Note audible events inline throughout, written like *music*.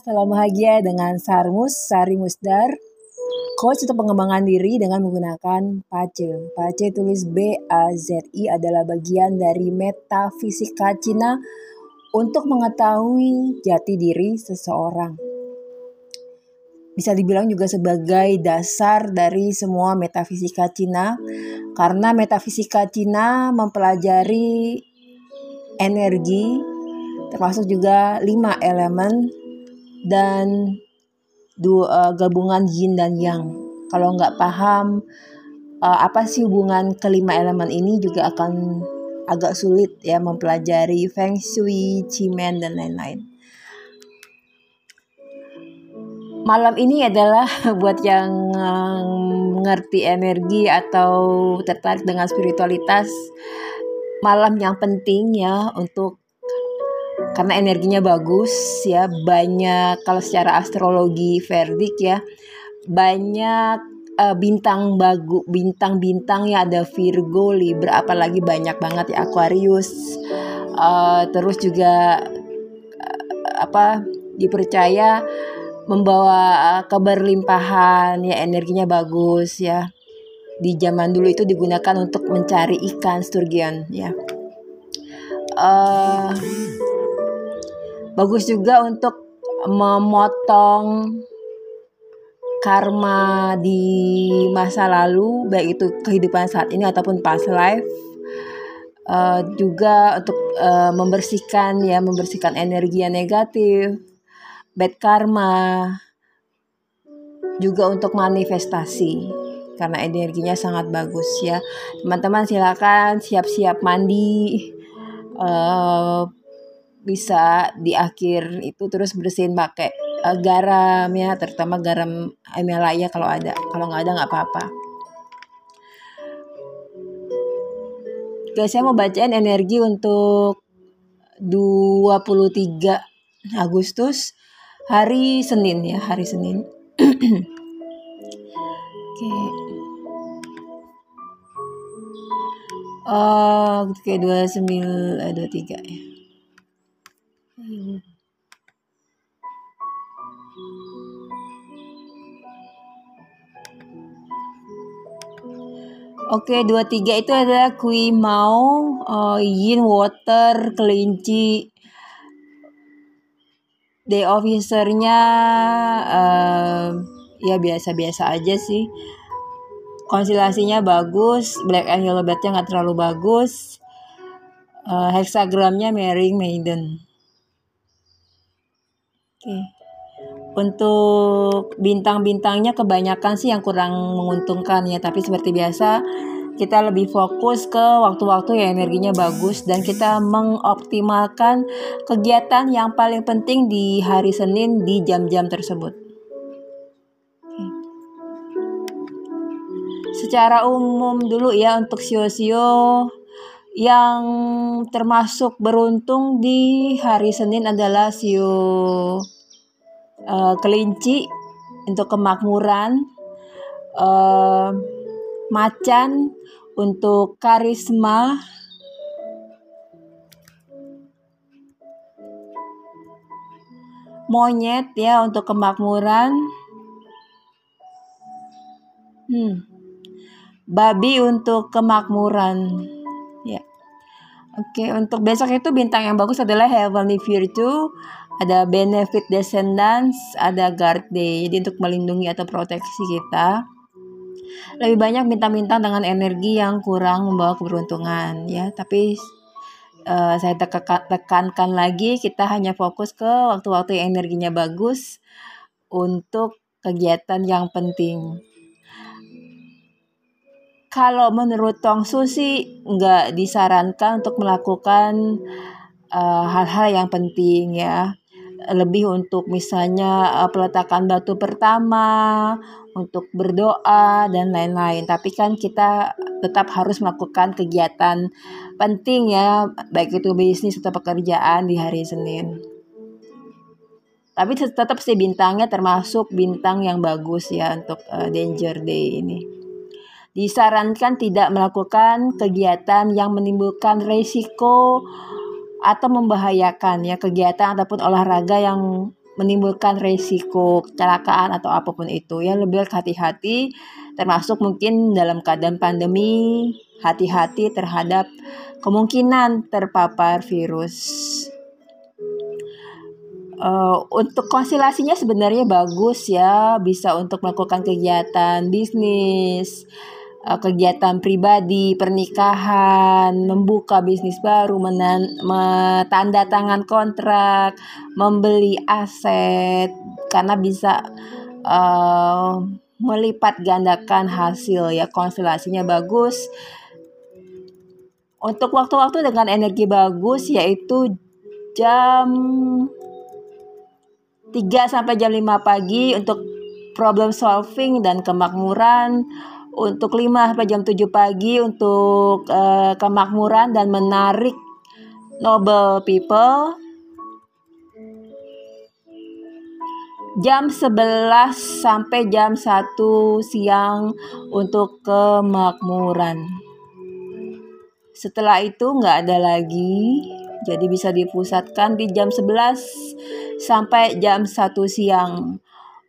Salam bahagia dengan Sarmus, Sari Musdar. Coach untuk pengembangan diri dengan menggunakan PACE. PACE tulis B-A-Z-I adalah bagian dari metafisika Cina untuk mengetahui jati diri seseorang. Bisa dibilang juga sebagai dasar dari semua metafisika Cina karena metafisika Cina mempelajari energi termasuk juga lima elemen dan dua uh, gabungan yin dan yang. Kalau nggak paham uh, apa sih hubungan kelima elemen ini juga akan agak sulit ya mempelajari feng shui, cimen dan lain-lain. Malam ini adalah *laughs* buat yang mengerti energi atau tertarik dengan spiritualitas malam yang penting ya untuk karena energinya bagus ya banyak kalau secara astrologi verdik ya banyak uh, bintang bagu bintang-bintang ya ada Virgo Libra apalagi banyak banget ya Aquarius uh, terus juga uh, apa dipercaya membawa keberlimpahan ya energinya bagus ya. Di zaman dulu itu digunakan untuk mencari ikan sturgeon ya. Uh, Bagus juga untuk memotong karma di masa lalu, baik itu kehidupan saat ini ataupun past life. Uh, juga untuk uh, membersihkan ya, membersihkan energi yang negatif, bad karma, juga untuk manifestasi karena energinya sangat bagus ya. Teman-teman silakan siap-siap mandi. Uh, bisa di akhir itu terus bersihin pakai uh, garam ya terutama garam Himalaya kalau ada kalau nggak ada nggak apa-apa Oke, saya mau bacain energi untuk 23 Agustus hari Senin ya, hari Senin. *clears throat* Oke. Oh, oke, 29 eh, 23 ya. Oke, dua tiga itu adalah kui mau, uh, yin water, kelinci. Day officernya uh, ya biasa-biasa aja sih. Konstelasinya bagus, black and yellow bednya nggak terlalu bagus. Uh, hexagramnya marrying maiden. Oke. Untuk bintang-bintangnya kebanyakan sih yang kurang menguntungkan ya, tapi seperti biasa kita lebih fokus ke waktu-waktu yang energinya bagus dan kita mengoptimalkan kegiatan yang paling penting di hari Senin di jam-jam tersebut. Secara umum dulu ya untuk sio-sio yang termasuk beruntung di hari Senin adalah sio uh, kelinci untuk kemakmuran, uh, macan untuk karisma, monyet ya untuk kemakmuran, hmm. babi untuk kemakmuran. Oke, untuk besok itu bintang yang bagus adalah Heavenly Virtue, ada benefit descendants, ada guard day. Jadi untuk melindungi atau proteksi kita. Lebih banyak bintang-bintang dengan energi yang kurang membawa keberuntungan ya, tapi uh, saya tekan, tekankan lagi kita hanya fokus ke waktu-waktu yang energinya bagus untuk kegiatan yang penting. Kalau menurut Tong Su sih nggak disarankan untuk melakukan eh, hal-hal uh, yang penting ya lebih untuk misalnya uh, peletakan batu pertama, untuk berdoa dan lain-lain. Tapi kan kita tetap harus melakukan kegiatan penting ya, baik itu bisnis atau pekerjaan di hari Senin. Tapi tetap sih bintangnya termasuk bintang yang bagus ya untuk uh, Danger Day ini. Disarankan tidak melakukan kegiatan yang menimbulkan resiko atau membahayakan ya kegiatan ataupun olahraga yang menimbulkan resiko kecelakaan atau apa pun itu ya lebih hati-hati termasuk mungkin dalam keadaan pandemi hati-hati terhadap kemungkinan terpapar virus. Uh, untuk konstelasinya sebenarnya bagus ya, bisa untuk melakukan kegiatan bisnis, kegiatan pribadi, pernikahan, membuka bisnis baru, menen, tanda tangan kontrak, membeli aset, karena bisa uh, melipat gandakan hasil. Ya konstelasinya bagus. Untuk waktu-waktu dengan energi bagus yaitu jam 3 sampai jam 5 pagi untuk problem solving dan kemakmuran untuk 5 sampai jam 7 pagi untuk uh, kemakmuran dan menarik noble people. Jam 11 sampai jam 1 siang untuk kemakmuran. Setelah itu nggak ada lagi, jadi bisa dipusatkan di jam 11 sampai jam 1 siang.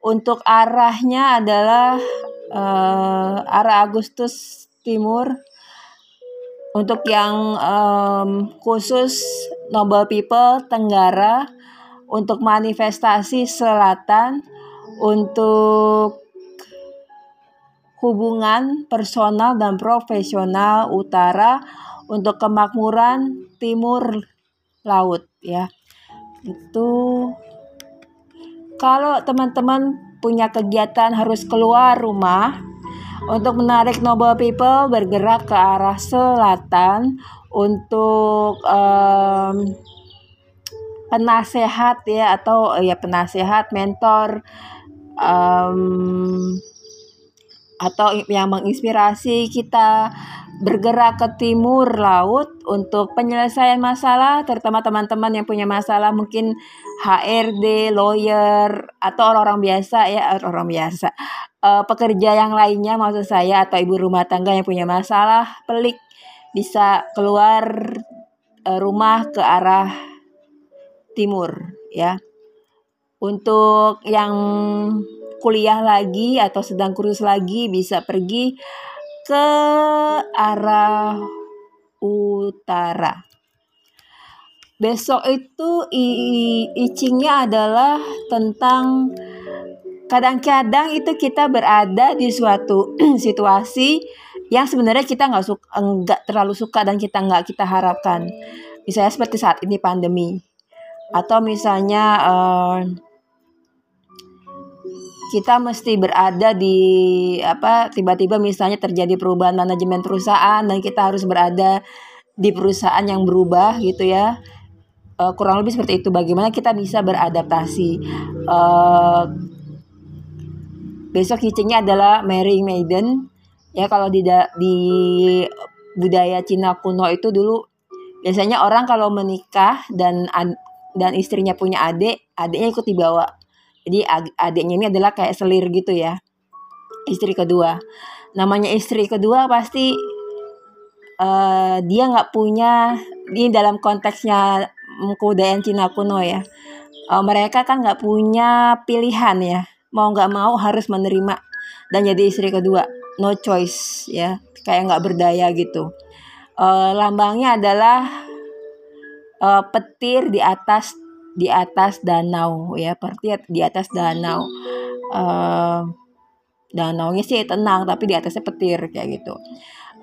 Untuk arahnya adalah uh, arah Agustus Timur. Untuk yang um, khusus Noble People Tenggara, untuk manifestasi selatan, untuk hubungan personal dan profesional utara untuk kemakmuran timur laut ya. Itu kalau teman-teman punya kegiatan harus keluar rumah. Untuk menarik noble people bergerak ke arah selatan untuk um, penasehat ya atau ya penasehat mentor um, atau yang menginspirasi kita bergerak ke timur laut untuk penyelesaian masalah terutama teman-teman yang punya masalah mungkin HRD, lawyer atau orang-orang biasa ya orang biasa uh, pekerja yang lainnya maksud saya atau ibu rumah tangga yang punya masalah pelik bisa keluar uh, rumah ke arah timur ya. Untuk yang kuliah lagi atau sedang kursus lagi bisa pergi ke arah utara. Besok itu icingnya adalah tentang kadang-kadang itu kita berada di suatu situasi yang sebenarnya kita nggak suka, nggak terlalu suka dan kita nggak kita harapkan. Misalnya seperti saat ini pandemi, atau misalnya uh, kita mesti berada di apa tiba-tiba misalnya terjadi perubahan manajemen perusahaan dan kita harus berada di perusahaan yang berubah gitu ya. Uh, kurang lebih seperti itu. Bagaimana kita bisa beradaptasi? Uh, besok kicingnya adalah marrying maiden. Ya kalau di di budaya Cina kuno itu dulu biasanya orang kalau menikah dan dan istrinya punya adik adiknya ikut dibawa jadi adiknya ini adalah kayak selir gitu ya. Istri kedua. Namanya istri kedua pasti uh, dia nggak punya ini dalam konteksnya kebudayaan Cina kuno ya. Uh, mereka kan nggak punya pilihan ya. Mau nggak mau harus menerima dan jadi istri kedua. No choice ya. Kayak nggak berdaya gitu. Uh, lambangnya adalah uh, petir di atas di atas danau ya. Seperti di atas danau. Uh, danaunya sih tenang tapi di atasnya petir kayak gitu.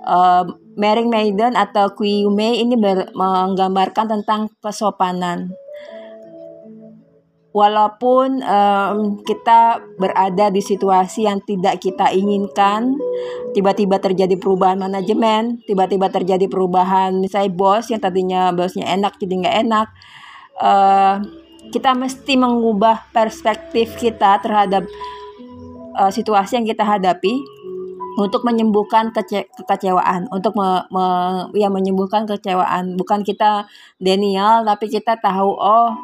Uh, Marrying Maiden atau Kuyume ini menggambarkan tentang kesopanan. Walaupun um, kita berada di situasi yang tidak kita inginkan, tiba-tiba terjadi perubahan manajemen, tiba-tiba terjadi perubahan misalnya bos yang tadinya bosnya enak jadi nggak enak, uh, kita mesti mengubah perspektif kita terhadap uh, situasi yang kita hadapi untuk menyembuhkan kece kekecewaan, untuk me me ya menyembuhkan kekecewaan. Bukan kita denial, tapi kita tahu oh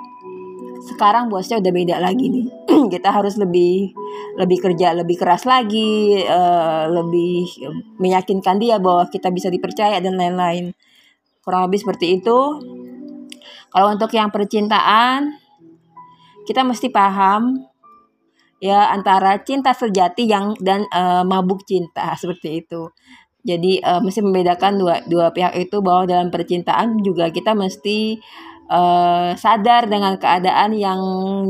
sekarang bosnya udah beda lagi nih. *clears throat* kita harus lebih lebih kerja lebih keras lagi, uh, lebih meyakinkan dia bahwa kita bisa dipercaya dan lain-lain. Kurang lebih seperti itu. Kalau untuk yang percintaan, kita mesti paham ya antara cinta sejati yang dan uh, mabuk cinta *laughs* seperti itu. Jadi uh, mesti membedakan dua dua pihak itu bahwa dalam percintaan juga kita mesti uh, sadar dengan keadaan yang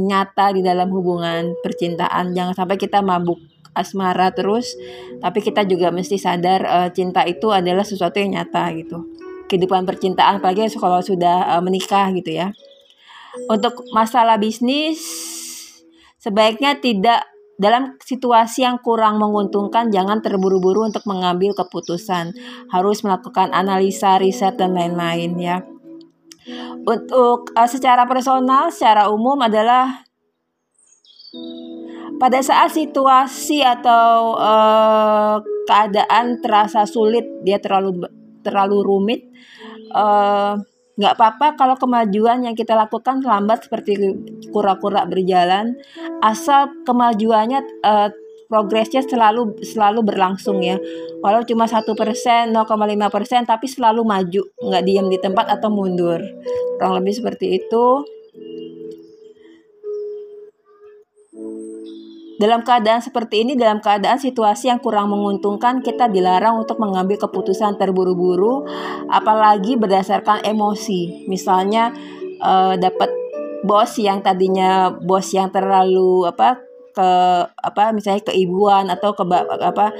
nyata di dalam hubungan percintaan. Jangan sampai kita mabuk asmara terus, tapi kita juga mesti sadar uh, cinta itu adalah sesuatu yang nyata gitu. Kehidupan percintaan apalagi kalau sudah uh, menikah gitu ya. Untuk masalah bisnis, sebaiknya tidak dalam situasi yang kurang menguntungkan, jangan terburu-buru untuk mengambil keputusan. Harus melakukan analisa, riset, dan lain-lain ya. Untuk uh, secara personal, secara umum adalah pada saat situasi atau uh, keadaan terasa sulit, dia terlalu terlalu rumit. Uh, nggak apa-apa kalau kemajuan yang kita lakukan lambat seperti kura-kura berjalan. Asal kemajuannya uh, progresnya selalu selalu berlangsung ya. Walau cuma satu persen 0,5 persen tapi selalu maju. Nggak diam di tempat atau mundur. Kurang lebih seperti itu Dalam keadaan seperti ini, dalam keadaan situasi yang kurang menguntungkan, kita dilarang untuk mengambil keputusan terburu-buru, apalagi berdasarkan emosi. Misalnya uh, dapat bos yang tadinya bos yang terlalu apa ke apa misalnya keibuan atau ke apa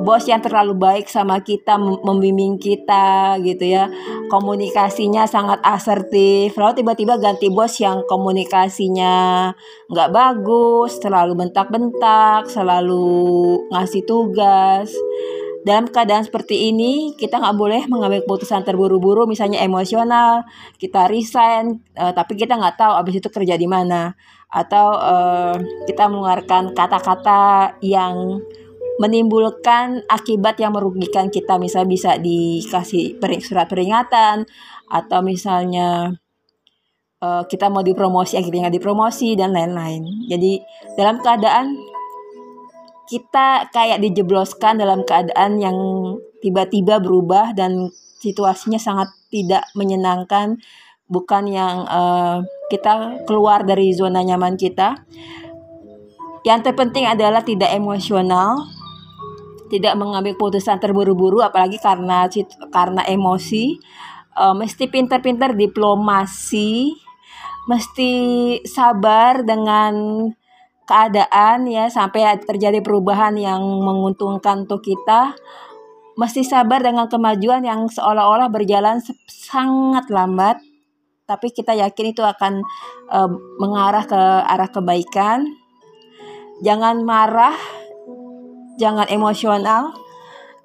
bos yang terlalu baik sama kita membimbing kita gitu ya. Komunikasinya sangat asertif. Lalu tiba-tiba ganti bos yang komunikasinya nggak bagus selalu bentak-bentak selalu ngasih tugas. Dalam keadaan seperti ini kita nggak boleh mengambil keputusan terburu-buru misalnya emosional kita resign uh, tapi kita nggak tahu abis itu kerja di mana. Atau uh, kita mengeluarkan kata-kata yang menimbulkan akibat yang merugikan kita misalnya bisa dikasih pering, surat peringatan atau misalnya uh, kita mau dipromosi akhirnya nggak dipromosi dan lain-lain jadi dalam keadaan kita kayak dijebloskan dalam keadaan yang tiba-tiba berubah dan situasinya sangat tidak menyenangkan bukan yang uh, kita keluar dari zona nyaman kita. Yang terpenting adalah tidak emosional, tidak mengambil keputusan terburu-buru, apalagi karena karena emosi. Uh, mesti pintar-pintar diplomasi, mesti sabar dengan keadaan ya sampai terjadi perubahan yang menguntungkan untuk kita mesti sabar dengan kemajuan yang seolah-olah berjalan sangat lambat tapi kita yakin itu akan uh, mengarah ke arah kebaikan. Jangan marah, jangan emosional,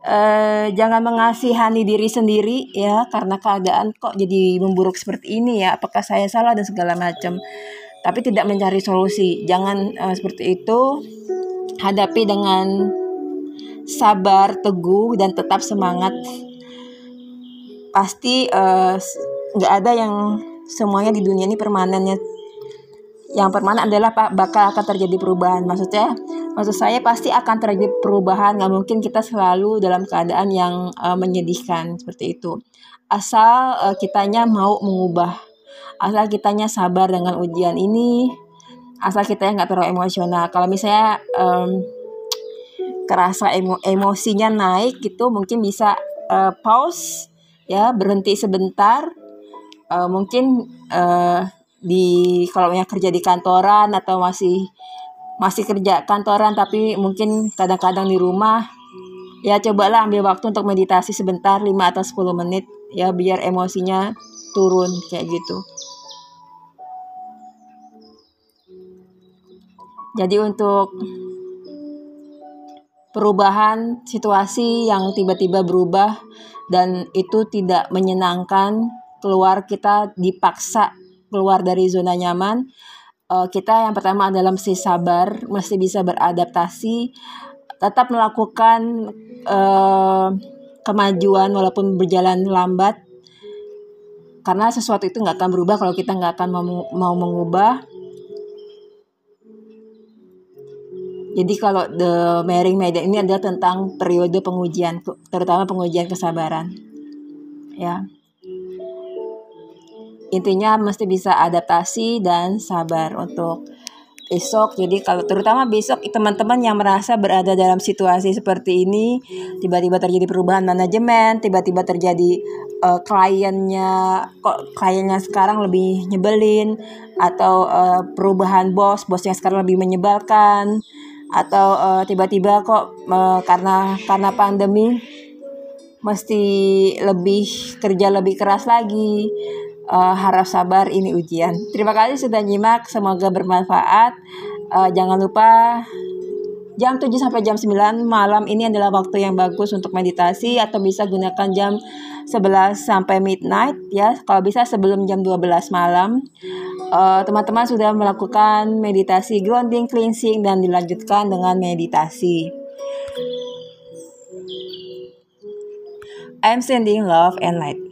uh, jangan mengasihani diri sendiri ya karena keadaan kok jadi memburuk seperti ini ya. Apakah saya salah dan segala macam. Tapi tidak mencari solusi. Jangan uh, seperti itu. Hadapi dengan sabar, teguh dan tetap semangat. Pasti nggak uh, ada yang semuanya di dunia ini permanennya yang permanen adalah pak bakal akan terjadi perubahan maksudnya maksud saya pasti akan terjadi perubahan. Nggak mungkin kita selalu dalam keadaan yang uh, menyedihkan seperti itu. Asal uh, kitanya mau mengubah. Asal kitanya sabar dengan ujian ini. Asal kita nggak terlalu emosional. Kalau misalnya um, kerasa emo emosinya naik gitu mungkin bisa uh, pause ya berhenti sebentar. Uh, mungkin uh, di kalau yang kerja di kantoran atau masih masih kerja kantoran tapi mungkin kadang-kadang di rumah ya cobalah ambil waktu untuk meditasi sebentar 5 atau 10 menit ya biar emosinya turun kayak gitu. Jadi untuk perubahan situasi yang tiba-tiba berubah dan itu tidak menyenangkan keluar kita dipaksa keluar dari zona nyaman uh, kita yang pertama adalah mesti sabar mesti bisa beradaptasi tetap melakukan uh, kemajuan walaupun berjalan lambat. Karena sesuatu itu nggak akan berubah kalau kita nggak akan mau, mau mengubah. Jadi kalau the marrying maiden ini adalah tentang periode pengujian terutama pengujian kesabaran. Ya intinya mesti bisa adaptasi dan sabar untuk besok. Jadi kalau terutama besok teman-teman yang merasa berada dalam situasi seperti ini, tiba-tiba terjadi perubahan manajemen, tiba-tiba terjadi uh, kliennya kok kliennya sekarang lebih nyebelin atau uh, perubahan bos, bosnya sekarang lebih menyebalkan atau uh, tiba-tiba kok uh, karena karena pandemi mesti lebih kerja lebih keras lagi uh, harap sabar ini ujian. Terima kasih sudah nyimak, semoga bermanfaat. Uh, jangan lupa jam 7 sampai jam 9 malam ini adalah waktu yang bagus untuk meditasi atau bisa gunakan jam 11 sampai midnight ya. Kalau bisa sebelum jam 12 malam. Eh, teman-teman uh, sudah melakukan meditasi grounding, cleansing dan dilanjutkan dengan meditasi. I'm sending love and light.